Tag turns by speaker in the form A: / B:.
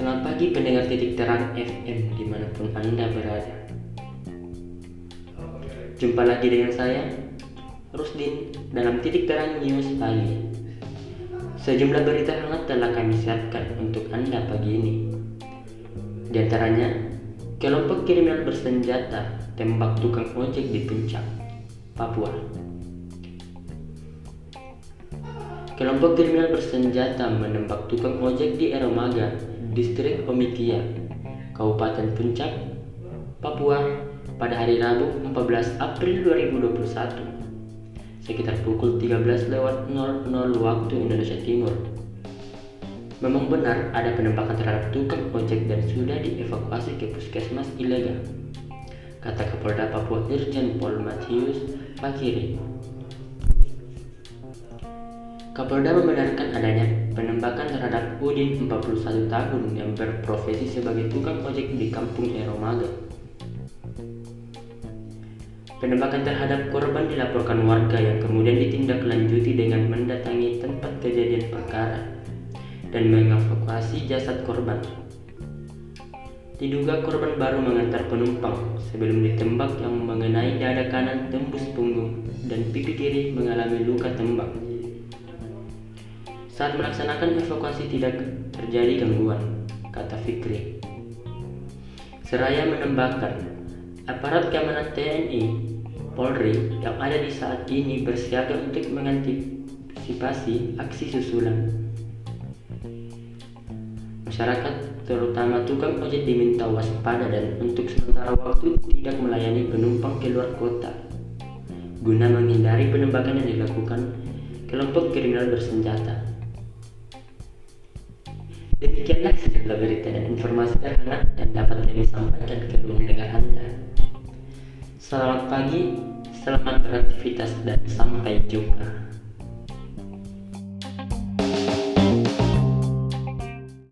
A: pagi pendengar titik terang FM di mana pun Anda berada. Jumpa lagi dengan saya, Rusdin, dalam titik terang news pagi. Sejumlah berita hangat telah kami siapkan untuk Anda pagi ini. Di antaranya, kelompok kriminal bersenjata tembak tukang ojek di Puncak, Papua. Kelompok kriminal bersenjata menembak tukang ojek di Eromaga, distrik Omitia, Kabupaten Puncak, Papua pada hari Rabu 14 April 2021 sekitar pukul 13 lewat 00 waktu Indonesia Timur. Memang benar ada penembakan terhadap tukang ojek dan sudah dievakuasi ke puskesmas ilegal, kata Kapolda Papua Irjen Pol Matius Fakiri. Kapolda membenarkan adanya penembakan terhadap Udin 41 tahun yang berprofesi sebagai tukang ojek di kampung Eromaga. Penembakan terhadap korban dilaporkan warga yang kemudian ditindaklanjuti dengan mendatangi tempat kejadian perkara dan mengevakuasi jasad korban. Diduga korban baru mengantar penumpang sebelum ditembak yang mengenai dada kanan tembus punggung dan pipi kiri mengalami luka tembak. Saat melaksanakan evakuasi tidak terjadi gangguan, kata Fikri. Seraya menambahkan, aparat keamanan TNI, Polri yang ada di saat ini bersiaga untuk mengantisipasi aksi susulan. Masyarakat, terutama tukang ojek diminta waspada dan untuk sementara waktu tidak melayani penumpang ke luar kota guna menghindari penembakan yang dilakukan kelompok kriminal bersenjata. Demikianlah sejumlah berita dan informasi terhangat yang dapat kami sampaikan ke ruang dengar Anda. Selamat pagi, selamat beraktivitas dan sampai jumpa.